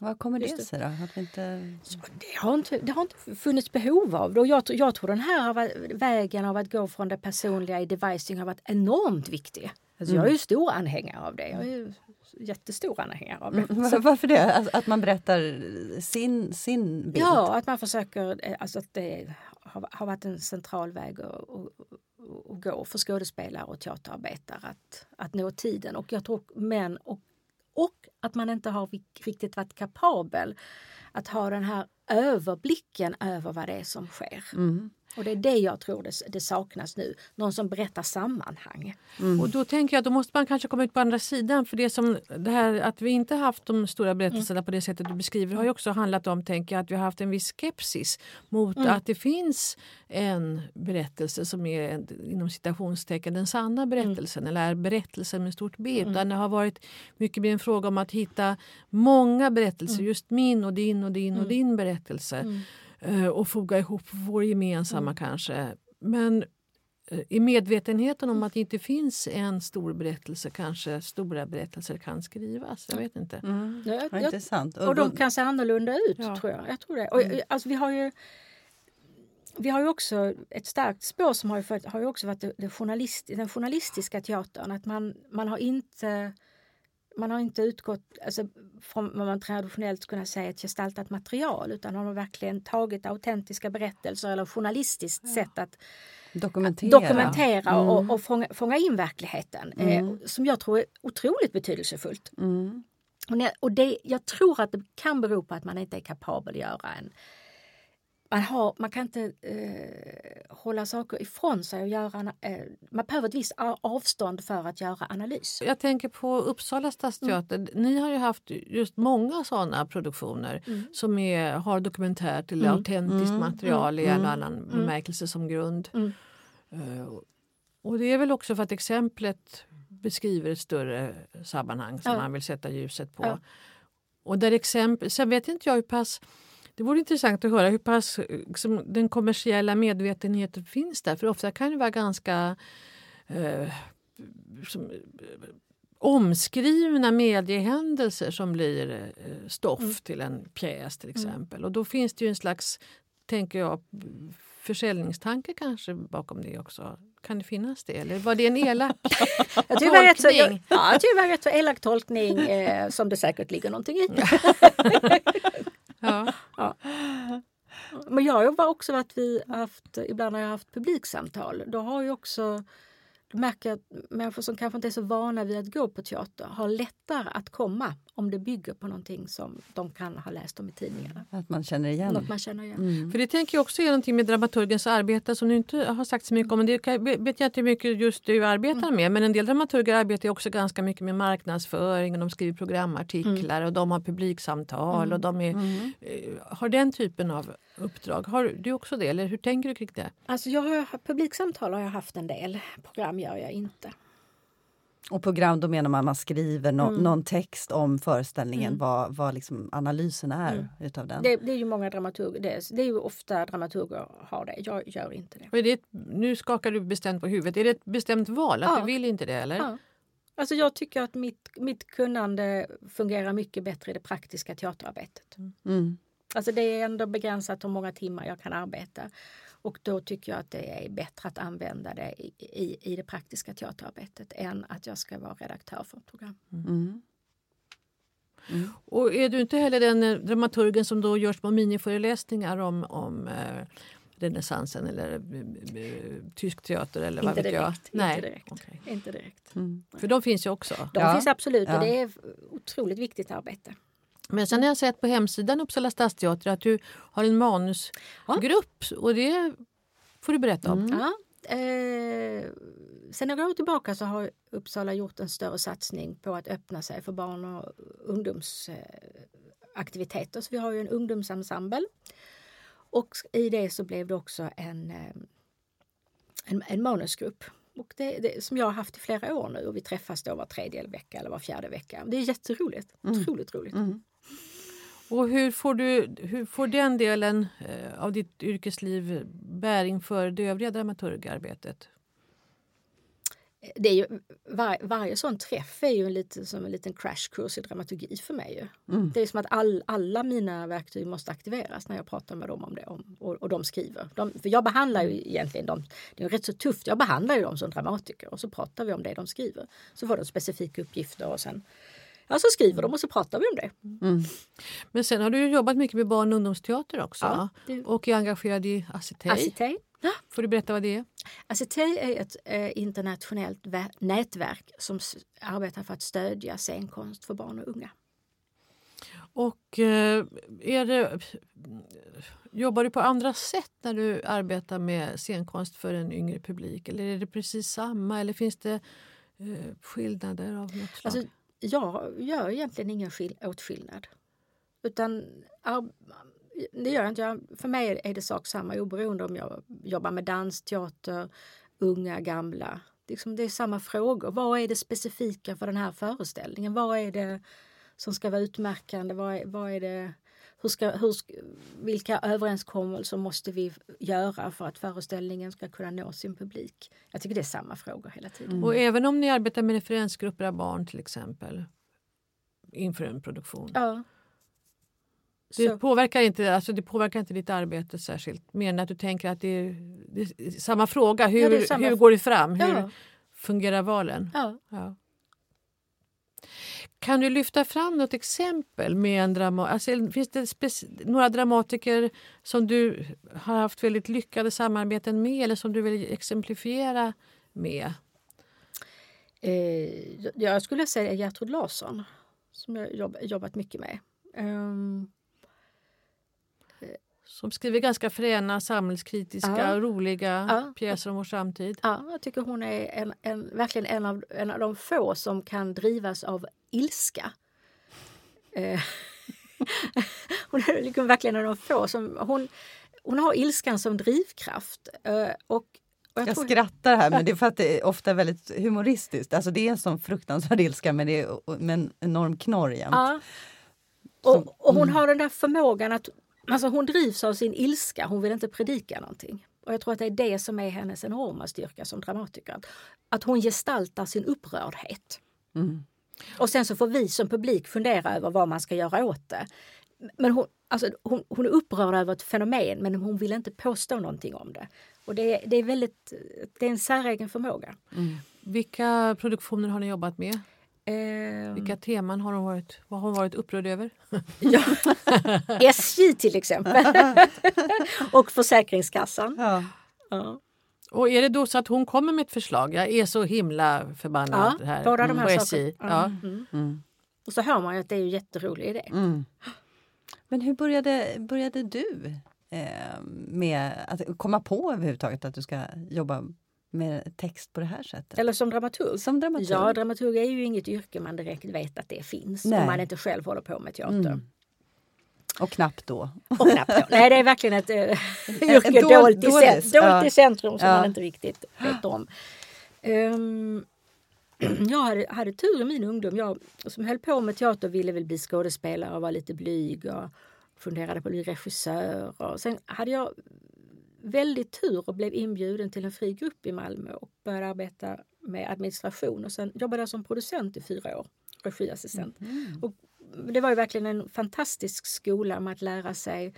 Vad kommer det, sig då? Att inte... det, har inte, det har inte funnits behov av det. Och jag, jag tror den här vägen av att gå från det personliga i devising har varit enormt viktig. Alltså mm. Jag är ju stor anhängare av det. Jag är jättestor anhängare av det. Mm, varför det? Att, att, man berättar sin, sin bild? Ja, att man försöker... Eh, alltså att det har, har varit en central väg att, att, att gå för skådespelare och teaterarbetare att, att nå tiden. Och jag tror män och och att man inte har riktigt varit kapabel att ha den här överblicken över vad det är som sker. Mm. Och det är det jag tror det, det saknas nu. Någon som berättar sammanhang. Mm. Och då tänker jag då måste man kanske komma ut på andra sidan. För det som det här att vi inte haft de stora berättelserna mm. på det sättet du beskriver har ju också handlat om tänker jag, att vi har haft en viss skepsis mot mm. att det finns en berättelse som är inom citationstecken den sanna mm. berättelsen eller är berättelsen med stort B. Mm. Utan det har varit mycket mer en fråga om att hitta många berättelser, mm. just min och din och din och din berättelse. Eh, och foga ihop vår gemensamma mm. kanske. Men eh, i medvetenheten om att det inte finns en stor berättelse kanske stora berättelser kan skrivas. Jag vet inte. Mm. Ja, jag, intressant. Och, och de kan se annorlunda ut ja. tror jag. jag tror det. Och, mm. alltså, vi har ju vi har ju också ett starkt spår som har, ju, har ju också varit det, det journalist, den journalistiska teatern. Att man, man har inte man har inte utgått alltså, från vad man traditionellt skulle säga ett gestaltat material utan har verkligen tagit autentiska berättelser eller journalistiskt ja. sätt att dokumentera, dokumentera mm. och, och fånga, fånga, in verkligheten eh, mm. eh, som jag tror är otroligt betydelsefullt. Mm. Och, när, och det, jag tror att det kan bero på att man inte är kapabel att göra en man, har, man kan inte eh, hålla saker ifrån sig och göra... Eh, man behöver ett visst avstånd för att göra analys. Jag tänker på Uppsala stadsteater. Mm. Ni har ju haft just många sådana produktioner mm. som är, har dokumentärt eller mm. autentiskt mm. material i en mm. annan mm. bemärkelse som grund. Uh, och det är väl också för att exemplet beskriver ett större sammanhang som ja. man vill sätta ljuset på. Ja. Och där exempel, sen vet inte jag hur pass det vore intressant att höra hur pass liksom, den kommersiella medvetenheten finns där. För ofta kan det vara ganska eh, som, omskrivna mediehändelser som blir eh, stoff mm. till en pjäs till mm. exempel. Mm. Och då finns det ju en slags, tänker jag, försäljningstanke kanske bakom det också. Kan det finnas det? Eller var det en elak jag tolkning? Rätt så, jag, ja, var rätt så elak tolkning eh, som det säkert ligger någonting i. Ja. ja. Men jag har också varit vi haft, ibland har jag haft publiksamtal. Då har ju också märker att människor som kanske inte är så vana vid att gå på teater har lättare att komma om det bygger på någonting som de kan ha läst om i tidningarna. Att man känner igen. Något man känner igen. Mm. För det tänker jag också är någonting med dramaturgens arbete som du inte har sagt så mycket om. Men det vet jag inte hur mycket just du arbetar med. Men en del dramaturger arbetar också ganska mycket med marknadsföring och de skriver programartiklar och de har publiksamtal och de är, Mm. eh, har den typen av uppdrag. Har du också det eller hur tänker du kring det? Alltså jag har, publiksamtal har jag haft en del, program gör jag inte. Och program, då menar man man skriver nå- Mm. någon text om föreställningen, vad, vad liksom analysen är Mm. utav den. Det, det är ju många dramaturger, det är, det är ju ofta dramaturger har det. Jag gör inte det. Det ett, nu skakar du bestämt på huvudet. Är det ett bestämt val att Ja. du vill inte det eller? Ja. Alltså jag tycker att mitt, mitt kunnande fungerar mycket bättre i det praktiska teaterarbetet. Mm. Alltså det är ändå begränsat hur många timmar jag kan arbeta. Och då tycker jag att det är bättre att använda det i, i, i det praktiska teaterarbetet än att jag ska vara redaktör för ett program. Mm. Och är du inte heller den eh, dramaturgen som då gör små miniföreläsningar om, om eh, renässansen eller eh, eh, tysk teater eller vad Inte vet jag? direkt, inte Nej. direkt. okej. Inte direkt. Mm. För de finns ju också. De Ja. finns absolut Ja. och det är otroligt viktigt arbete. Men sen har jag sett på hemsidan Uppsala stadsteater att du har en manusgrupp och det får du berätta om. Mm. Ja, eh, sen några år tillbaka så har Uppsala gjort en större satsning på att öppna sig för barn och ungdomsaktiviteter. Så vi har ju en ungdomsensemble. Och i det så blev det också en, eh, en, en manusgrupp. Och det, det, som jag har haft i flera år nu och vi träffas då var tredje vecka eller var fjärde vecka. Det är jätteroligt. Otroligt roligt. Mm. Och hur får, du, hur får den delen eh, av ditt yrkesliv bäring för det övriga dramaturgarbetet? Det är ju, var, varje sån träff är ju en lite, som en liten crashkurs i dramaturgi för mig. Ju. Mm. Det är som att all, alla mina verktyg måste aktiveras när jag pratar med dem om det. Om, och, och de skriver. De, för jag behandlar ju egentligen dem, det är rätt så tufft, jag behandlar ju dem som dramatiker och så pratar vi om det de skriver. Så får de specifika uppgifter och sen ja, så skriver de och så pratar vi om det. Mm. Men sen har du ju jobbat mycket med barn och ungdomsteater också. Ja, det- Och är engagerad i. Acitej. Får du berätta vad det är? Acitej är ett eh, internationellt nätverk som arbetar för att stödja scenkonst för barn och unga. Och eh, är det, jobbar du på andra sätt när du arbetar med scenkonst för en yngre publik? Eller är det precis samma? Eller finns det eh, skillnader av något slag? Alltså, jag gör egentligen ingen skill- åtskillnad. Utan det gör jag inte. Jag, för mig är det sak samma oberoende om jag jobbar med dans, teater, unga, gamla. Liksom det är samma frågor. Vad är det specifika för den här föreställningen? Vad är det som ska vara utmärkande? Vad är, vad är det, hur ska, hur, vilka överenskommelser måste vi göra för att föreställningen ska kunna nå sin publik? Jag tycker det är samma frågor hela tiden. Och även om ni arbetar med referensgrupper av barn till exempel inför en produktion. Ja. Det Så- påverkar, inte, alltså det påverkar inte ditt arbete särskilt. Mer än att du tänker att det är, det är samma fråga. Hur, Ja, det är samma- hur går det fram? Hur Ja. fungerar valen? Ja. Kan du lyfta fram något exempel med en drama alltså, Finns det några dramatiker som du har haft väldigt lyckade samarbeten med eller som du vill exemplifiera med? Eh, jag skulle säga Gertrud Larsson som jag jobb, jobbat mycket med. Um, som skriver ganska fräna, samhällskritiska, Ja. roliga Ja. pjäser om vår samtid. ja, jag tycker hon är en, en, verkligen en av, en av de få som kan drivas av ilska. Eh, hon är liksom verkligen en av de få som... Hon, hon har ilskan som drivkraft. eh, och, och jag Jag tror- skrattar här men det är för att det är ofta väldigt humoristiskt. Alltså det är en sån fruktansvärd ilska men det är med en enorm knorr jämt. Ja. Och, och hon har den där förmågan att alltså hon drivs av sin ilska. Hon vill inte predika någonting. Och jag tror att det är det som är hennes enorma styrka som dramatiker. Att, hon gestaltar sin upprördhet. Mm. Och sen så får vi som publik fundera över vad man ska göra åt det. Men hon, alltså, hon, hon är upprörd över ett fenomen men hon vill inte påstå någonting om det. Och det, är- det är väldigt, det är en säregen förmåga. Vilka produktioner har ni jobbat med? Eh, Vilka teman har hon varit, vad har hon varit upprörd över? ja. SJ till exempel. och Försäkringskassan. Ja. Ja. Och är det då så att hon kommer med ett förslag? Jag är så himla förbannad Ja, här båda de här på. SJ. Ja. Ja. Mm. Mm. Och så hör man ju att det är en jätterolig idé. Mm. Men hur började, började du eh, med att komma på överhuvudtaget att du ska jobba med text på det här sättet? Eller som dramaturg. Som dramaturg? Ja, dramaturg är ju inget yrke man direkt vet att det finns Nej. om man inte själv håller på med teater. Mm. Och knappt då. Och knappt då. Nej, det är verkligen ett äh, yrke Dål- dolt, i, dolt ja. i centrum som Ja. man inte riktigt vet om. Ehm, jag hade, hade tur i min ungdom. Jag som höll på med teater ville väl bli skådespelare och var lite blyg och funderade på att bli regissör. Och sen hade jag väldigt tur och blev inbjuden till en fri grupp i Malmö och började arbeta med administration och sen jobbade jag som producent i fyra år, regiassistent. Och det var ju verkligen en fantastisk skola med att lära sig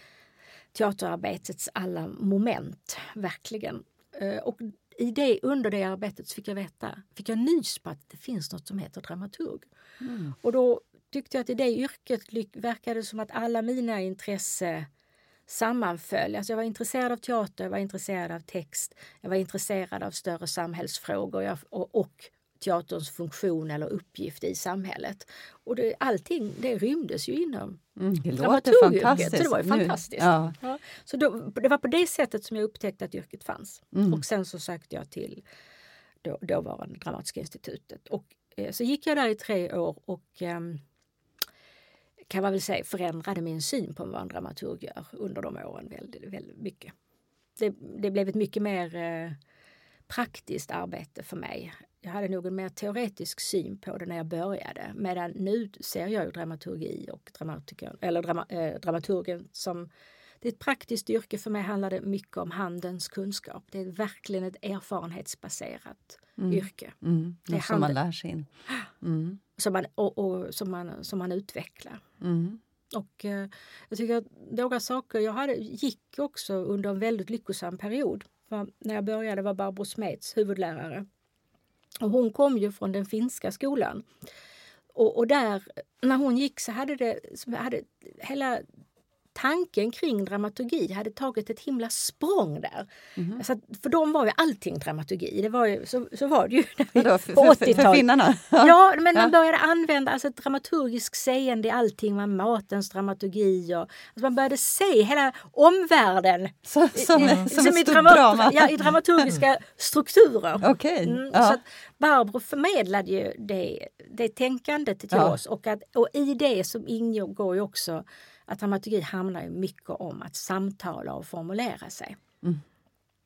teaterarbetets alla moment, verkligen. Eh, Och i det, under det arbetet fick jag veta, fick jag nys på att det finns något som heter dramaturg. Och då tyckte jag att i det yrket verkade det som att alla mina intressen sammanföll. Alltså jag var intresserad av teater, jag var intresserad av text, jag var intresserad av större samhällsfrågor och, och teaterns funktion eller uppgift i samhället. Och det, allting det rymdes ju inom Mm, det låter fantastiskt. Så det var ju fantastiskt. Ja. Ja, så då, det var på det sättet som jag upptäckte att yrket fanns. Mm. Och sen så sökte jag till då, dåvarande Dramatiska institutet. Och, eh, så gick jag där i tre år och ehm, kan man väl säga förändrade min syn på vad en dramaturg gör under de åren väldigt, väldigt mycket. Det, det blev ett mycket mer eh, praktiskt arbete för mig. Jag hade nog en mer teoretisk syn på det när jag började. Medan nu ser jag ju dramaturgi och dramatiker, eller drama, eh, dramaturgen som det är ett praktiskt yrke. För mig handlar det mycket om handens kunskap. Det är verkligen ett erfarenhetsbaserat yrke Mm, Det är som man lär sig in. Mm. Som man, och, och, som man, som man utvecklar. Mm. Och eh, jag tycker att några saker, jag hade, gick också under en väldigt lyckosam period. För när jag började var Barbro Smeds huvudlärare. Och hon kom ju från den finska skolan. Och, och där, när hon gick så hade det, hade hela tanken kring dramaturgi hade tagit ett himla språng där. Så att, för dem var ju allting dramaturgi. Det var ju, så, så var det ju Vadå, för, på för, för, för 80-talet. finnarna? Ja, men man Ja. började använda alltså, ett dramaturgiskt seende i allting. Man matens dramaturgi och alltså, man började se hela omvärlden Så, som, i, som som i, stort drama-? Ja, i dramaturgiska strukturer. Okej. Mm, ja. Så att Barbro förmedlade ju det, det tänkandet till Ja. oss och, att, och i det som ingår ju också att dramaturgi handlar ju mycket om att samtala och formulera sig. Mm.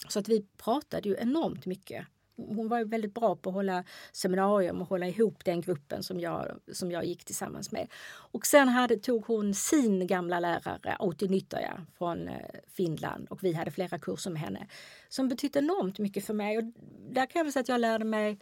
Så att vi pratade ju enormt mycket. Hon var väldigt bra på att hålla seminarium och hålla ihop den gruppen som jag, som jag gick tillsammans med. Och sen hade, tog hon sin gamla lärare, Outi Nyttaja från eh, Finland och vi hade flera kurser med henne som betydde enormt mycket för mig. Och där kan jag väl säga att jag lärde mig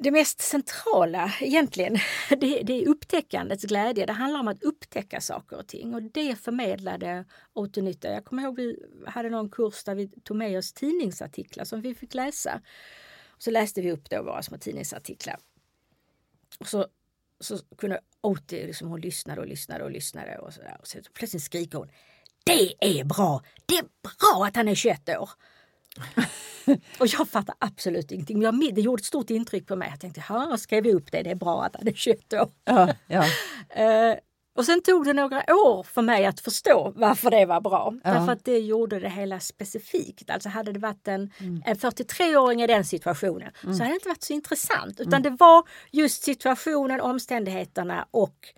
det mest centrala egentligen, det, det är upptäckandets glädje. Det handlar om att upptäcka saker och ting och det förmedlade Otto Jag kommer ihåg vi hade någon kurs där vi tog med oss tidningsartiklar som vi fick läsa. Så läste vi upp då våra små tidningsartiklar. Och så, så kunde Otti, liksom, hon lyssnade och lyssnade och lyssnade och, så där. och så plötsligt skriker hon Det är bra! Det är bra att han är 21 år! Och jag fattar absolut ingenting. Jag, det gjorde ett stort intryck på mig. Jag tänkte, ja, skrev vi upp det, det är bra att han är 21 år. Ja, ja. Eh, och sen tog det några år för mig att förstå varför det var bra. Ja. Därför att det gjorde det hela specifikt. Alltså hade det varit en, en 43-åring i den situationen så hade det inte varit så intressant. Utan det var just situationen, omständigheterna och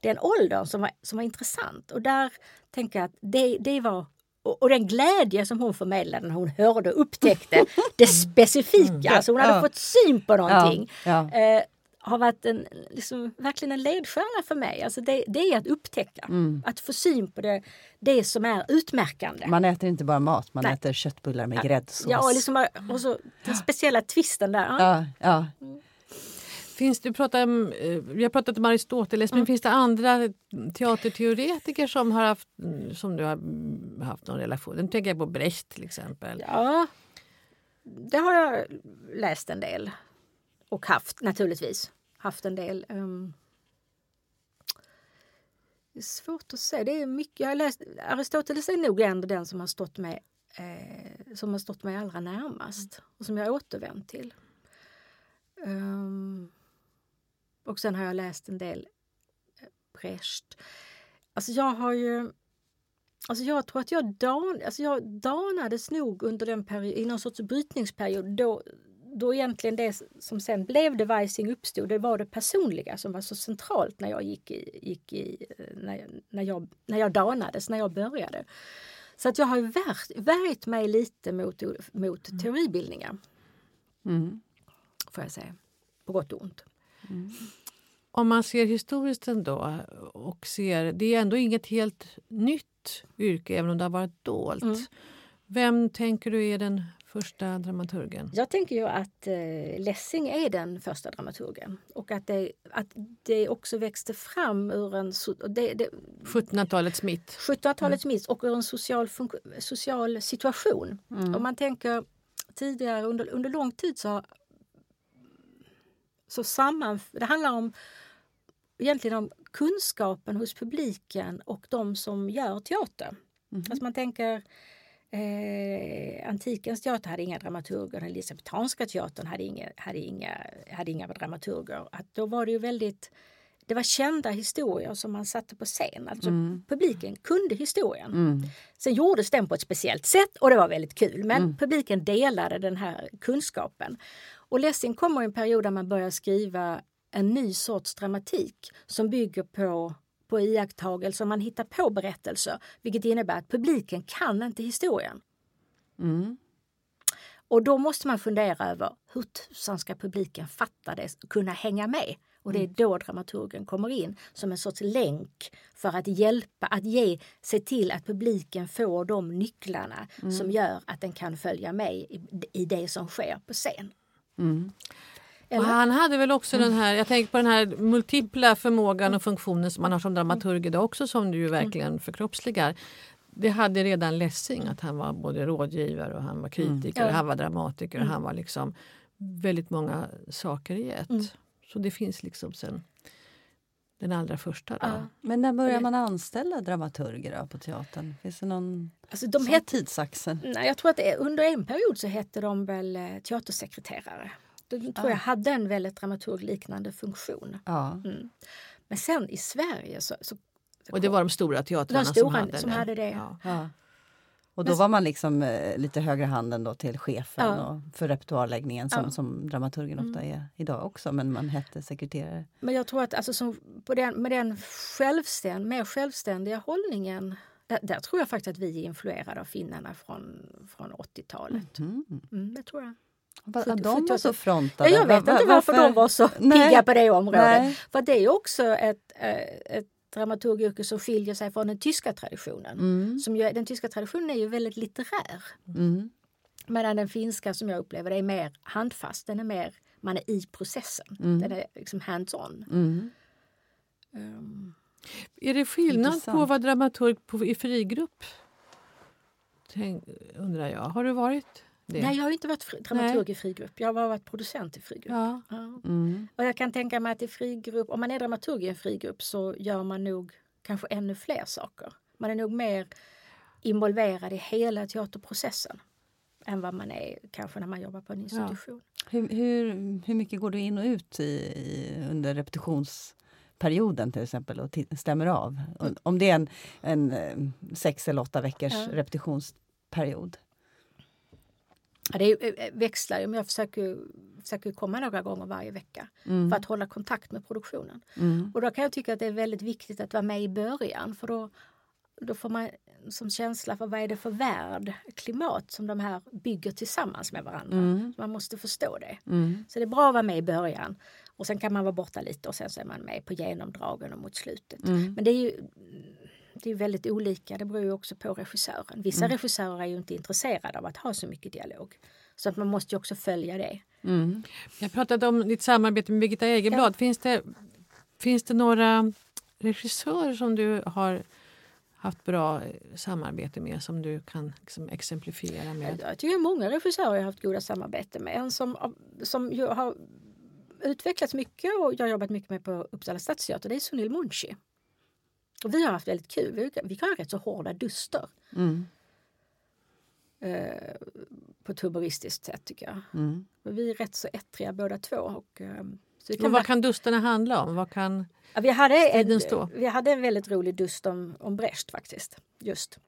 den åldern som var, som var intressant. Och där tänker jag att det, det var och, och den glädje som hon förmedlade när hon hörde och upptäckte det specifika. Alltså hon hade Ja. fått syn på någonting. Ja, Eh, har varit en, liksom, verkligen en ledstjärna för mig. Alltså det, det är att upptäcka, att få syn på det, det som är utmärkande. Man äter inte bara mat, man Nej. äter köttbullar med gräddsås. Ja, och, liksom, och så den speciella twisten där. Ja. ja, ja. Finns det, pratar, om, eh, vi har pratat om Aristoteles, men finns det andra teaterteoretiker som, har haft, som du har mm, haft någon relation Nu tänker jag på Brecht till exempel. ja, det har jag läst en del. Och haft naturligtvis. Haft en del. ehm. det är svårt att säga. Det är mycket. Jag har läst, Aristoteles är nog ändå den som har stått mig eh, som har stått mig allra närmast och som jag återvänt till. Um, och sen har jag läst en del eh, Brecht. Alltså jag har ju... Alltså jag tror att jag, dan, alltså jag danades nog under den period, i någon sorts brytningsperiod då, då egentligen det som sen blev Devising uppstod, det var det personliga som var så centralt när jag gick i, gick i när, jag, när, jag, när jag danades, när jag började. Så att jag har värjt, värjt mig lite mot, mot mm. teoribildningar. Mm. Får jag säga. På gott och ont. Mm. Om man ser historiskt ändå och ser, det är ändå inget helt nytt yrke även om det har varit dolt. Mm. Vem tänker du är den första dramaturgen? Jag tänker ju att eh, Lessing är den första dramaturgen och att det, att det också växte fram ur en... Det, det, 1700-talets mitt. 1700-talets mm. mitt och ur en social, social situation. Mm. Om man tänker tidigare, under, under lång tid så, så samman... Det handlar om egentligen om kunskapen hos publiken och de som gör teater. Mm. Alltså man tänker Eh, antikens teater hade inga dramaturger, den elisabetanska teatern hade inga, hade, inga, hade inga dramaturger. Att då var det ju väldigt det var kända historier som man satte på scen. Alltså mm. Publiken kunde historien. Mm. Sen gjordes den på ett speciellt sätt och det var väldigt kul. Men mm. publiken delade den här kunskapen. Och Lessing kommer i en period där man börjar skriva en ny sorts dramatik som bygger på på iakttagelser, man hittar på berättelser. Vilket innebär att publiken kan inte historien. Mm. Och då måste man fundera över hur tusan ska publiken fatta det och kunna hänga med? Och det är mm. då dramaturgen kommer in som en sorts länk för att hjälpa, att ge, se till att publiken får de nycklarna mm. som gör att den kan följa med i, i det som sker på scen. Mm. Och han hade väl också den här, jag tänker på den här multipla förmågan och funktionen som man har som dramaturg idag också som du ju verkligen förkroppsligar. Det hade redan Lessing att han var både rådgivare och han var kritiker, mm. han var dramatiker och han var liksom väldigt många saker i ett. Mm. Så det finns liksom sen den allra första. Då. Ja. Men när börjar man anställa dramaturger då, på teatern? Finns det någon alltså de het... tidsaxel? Nej, jag tror att under en period så hette de väl eh, teatersekreterare. Den tror jag hade en väldigt dramaturgliknande funktion. Ja. Mm. Men sen i Sverige så, så och det var de stora teatrarna de stora som hade som det? Hade det. Ja. Ja. Och då var man liksom eh, lite högre handen då till chefen ja. och för repertoarläggningen som, som dramaturgen ofta mm. är idag också, men man hette sekreterare. Men jag tror att alltså, som på den, med den självständ, mer självständiga hållningen där, där, tror jag faktiskt att vi är influerade av finnarna från, från 80-talet. Mm. Mm, det tror jag. Att de var så frontade? Ja, jag vet inte varför, varför de var så Nej. pigga på det området. Nej. För det är också ett, eh, ett dramaturgyrke som skiljer sig från den tyska traditionen. Mm. Som ju, den tyska traditionen är ju väldigt litterär. Mm. Medan den finska som jag upplever det är mer handfast. Den är mer, man är i processen. Mm. Den är liksom hands-on. Mm. Um, är det skillnad intressant. på att vara dramaturg på, i frigrupp? Tänk, undrar jag. Har du varit det. Nej, jag har inte varit dramaturg Nej. i frigrupp. Jag har varit producent i frigrupp. Ja. ja. Mm. Och jag kan tänka mig att i frigrupp, om man är dramaturg i en frigrupp så gör man nog kanske ännu fler saker. Man är nog mer involverad i hela teaterprocessen än vad man är kanske när man jobbar på en institution. Ja. Hur, hur, hur mycket går du in och ut i, i under repetitionsperioden till exempel och stämmer av? Om det är en, en eh, sex eller åtta veckors ja. repetitionsperiod? Det eh, växlar ju, men jag försöker, försöker komma några gånger varje vecka mm. för att hålla kontakt med produktionen. Mm. Och då kan jag tycka att det är väldigt viktigt att vara med i början för då, då får man som känsla för vad är det för värld, klimat som de här bygger tillsammans med varandra. Mm. Man måste förstå det. Mm. Så det är bra att vara med i början och sen kan man vara borta lite och sen så är man med på genomdragen och mot slutet. Mm. Men det är ju det är väldigt olika. Det beror ju också på regissören. Vissa mm. regissörer är ju inte intresserade av att ha så mycket dialog. Så att man måste ju också följa det. Mm. Jag pratade om ditt samarbete med Birgitta Egerblad. Ja. Finns, det, finns det några regissörer som du har haft bra samarbete med som du kan liksom exemplifiera med? Jag tycker många regissörer jag har haft goda samarbete med. En som, som har utvecklats mycket och jag har jobbat mycket med på Uppsala stadsteater det är Sunil Munshi. Och vi har haft väldigt kul. Vi, vi kan ha rätt så hårda duster. Mm. eh, på ett humoristiskt sätt tycker jag. Mm. Vi är rätt så ettriga båda två. Och, eh, så Och vad kan dusterna handla om? Vad kan... Ja, vi, hade en, stå? vi hade en väldigt rolig dust om, om Brecht faktiskt. Just.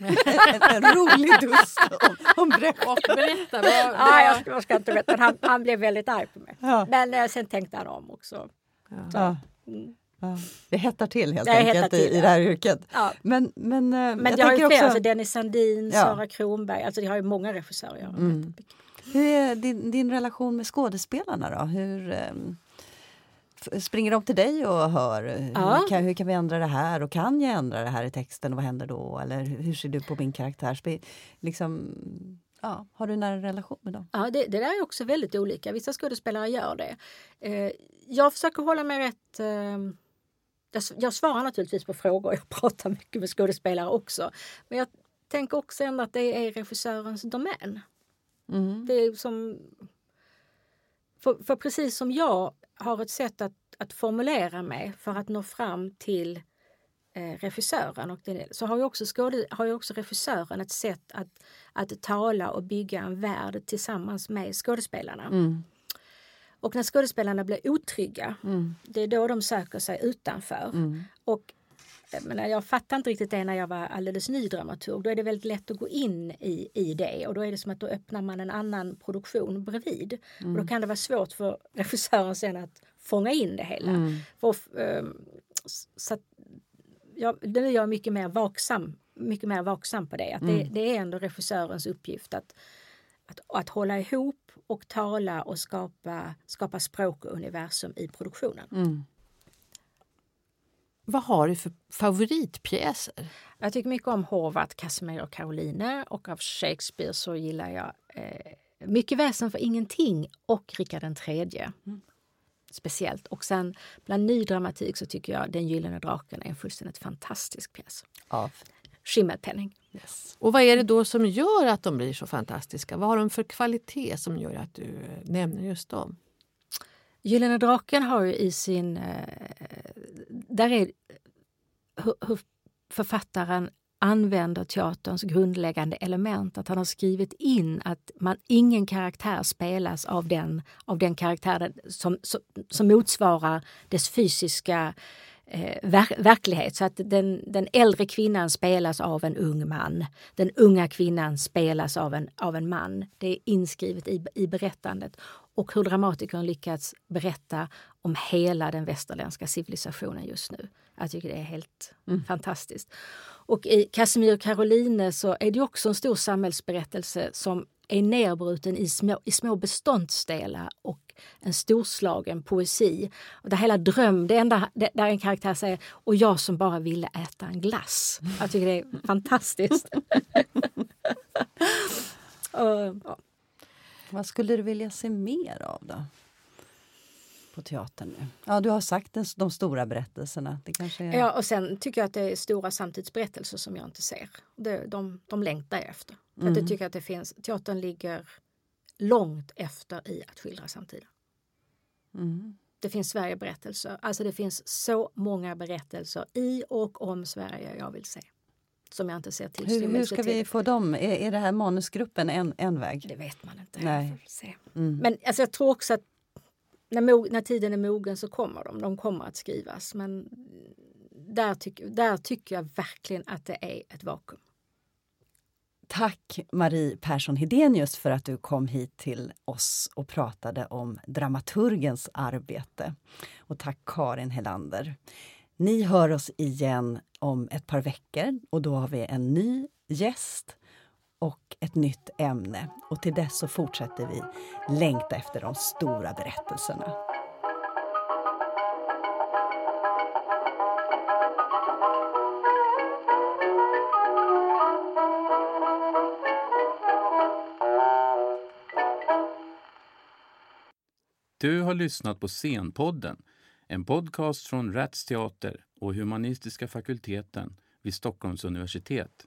en, en rolig dust om, om Brecht. Och berätta. Vad, Ja, jag, ska, jag ska inte berätta. Han, han blev väldigt arg på mig. Ja. Men eh, sen tänkte han om också. Ja. Mm. Ja. Det hettar till helt hettar enkelt till, i, i det här yrket. Ja. Men, men, eh, Men jag jag har ju tänker fler, också, alltså Dennis Sandin, Ja. Sara Kronberg. Alltså jag har ju många regissörer. Jag har Mm. hur är din, din relation med skådespelarna då? Hur, ehm, f- springer de till dig och hör Ja. hur, kan, hur kan vi ändra det här och kan jag ändra det här i texten och vad händer då? Eller hur, ser du på min karaktär? Liksom, ja, har du en nära relation med dem? Ja, det, det där är också väldigt olika. Vissa skådespelare gör det. Eh, jag försöker hålla mig rätt... Eh, jag, s- jag svarar naturligtvis på frågor. Jag pratar mycket med skådespelare också. Men jag tänker också ändå att det är regissörens domän. Mm. Det är som... För, för precis som jag har ett sätt att, att formulera mig för att nå fram till eh, regissören och den, så har ju, också skåde, har ju också regissören ett sätt att, att tala och bygga en värld tillsammans med skådespelarna. Mm. Och när skådespelarna blir otrygga, Mm. det är då de söker sig utanför. Mm. Och jag, menar, jag fattade inte riktigt det när jag var alldeles ny dramaturg. Då är det väldigt lätt att gå in i, i det och då är det som att då öppnar man en annan produktion bredvid. Och då kan det vara svårt för regissören sen att fånga in det hela. Mm. För, s- så att jag, nu är jag mycket mer vaksam, mycket mer vaksam på det. Att det, det är ändå regissörens uppgift att, att, att hålla ihop och tala och skapa, skapa språk och universum i produktionen. Mm. Vad har du för favoritpjäser? Jag tycker mycket om Horvath, Casimir och Caroline och av Shakespeare så gillar jag eh, Mycket väsen för ingenting och Rikard den tredje. Speciellt. Och sen bland ny dramatik så tycker jag Den gyllene draken är en fullständigt fantastisk pjäs. Av. Skimmelpenning. Yes. Och vad är det då som gör att de blir så fantastiska? Vad har de för kvalitet som gör att du eh, nämner just dem? Gyllene draken har ju i sin... Eh, där är hur, författaren använder teaterns grundläggande element. Att han har skrivit in att man, ingen karaktär spelas av den, av den karaktären som, som, som motsvarar dess fysiska eh, ver, verklighet. Så att den, den äldre kvinnan spelas av en ung man. Den unga kvinnan spelas av en, av en man. Det är inskrivet i, i berättandet. Och hur dramatikern lyckats berätta om hela den västerländska civilisationen just nu. Jag tycker det är helt fantastiskt. Och i Casimir och Caroline så är det också en stor samhällsberättelse som är nerbruten i små, i små beståndsdelar och en storslagen poesi. Och där hela dröm, det enda där en karaktär säger och jag som bara ville äta en glass. Jag tycker det är fantastiskt. Och, ja. Vad skulle du vilja se mer av då? På teatern nu? Ja, du har sagt de stora berättelserna. Det kanske är... Ja, och sen tycker jag att det är stora samtidsberättelser som jag inte ser. Det, de, de längtar jag efter. För att jag tycker att det finns, teatern ligger långt efter i att skildra samtiden. Mm. Det finns Sverigeberättelser. Alltså det finns så många berättelser i och om Sverige jag vill se. Som jag inte ser Hur, tillstymmelse hur ska vi till. få dem? Är, är det här manusgruppen en, en väg? Det vet man inte. Nej. Jag får se. Mm. Men alltså, jag tror också att när, när tiden är mogen så kommer de. De kommer att skrivas. Men där, tyck, där tycker jag verkligen att det är ett vakuum. Tack Marie Persson Hedenius för att du kom hit till oss och pratade om dramaturgens arbete. Och tack Karin Helander. Ni hör oss igen om ett par veckor och då har vi en ny gäst och ett nytt ämne. Och till dess så fortsätter vi längta efter de stora berättelserna. Du har lyssnat på Scenpodden, en podcast från Rats Teater och Humanistiska fakulteten vid Stockholms universitet.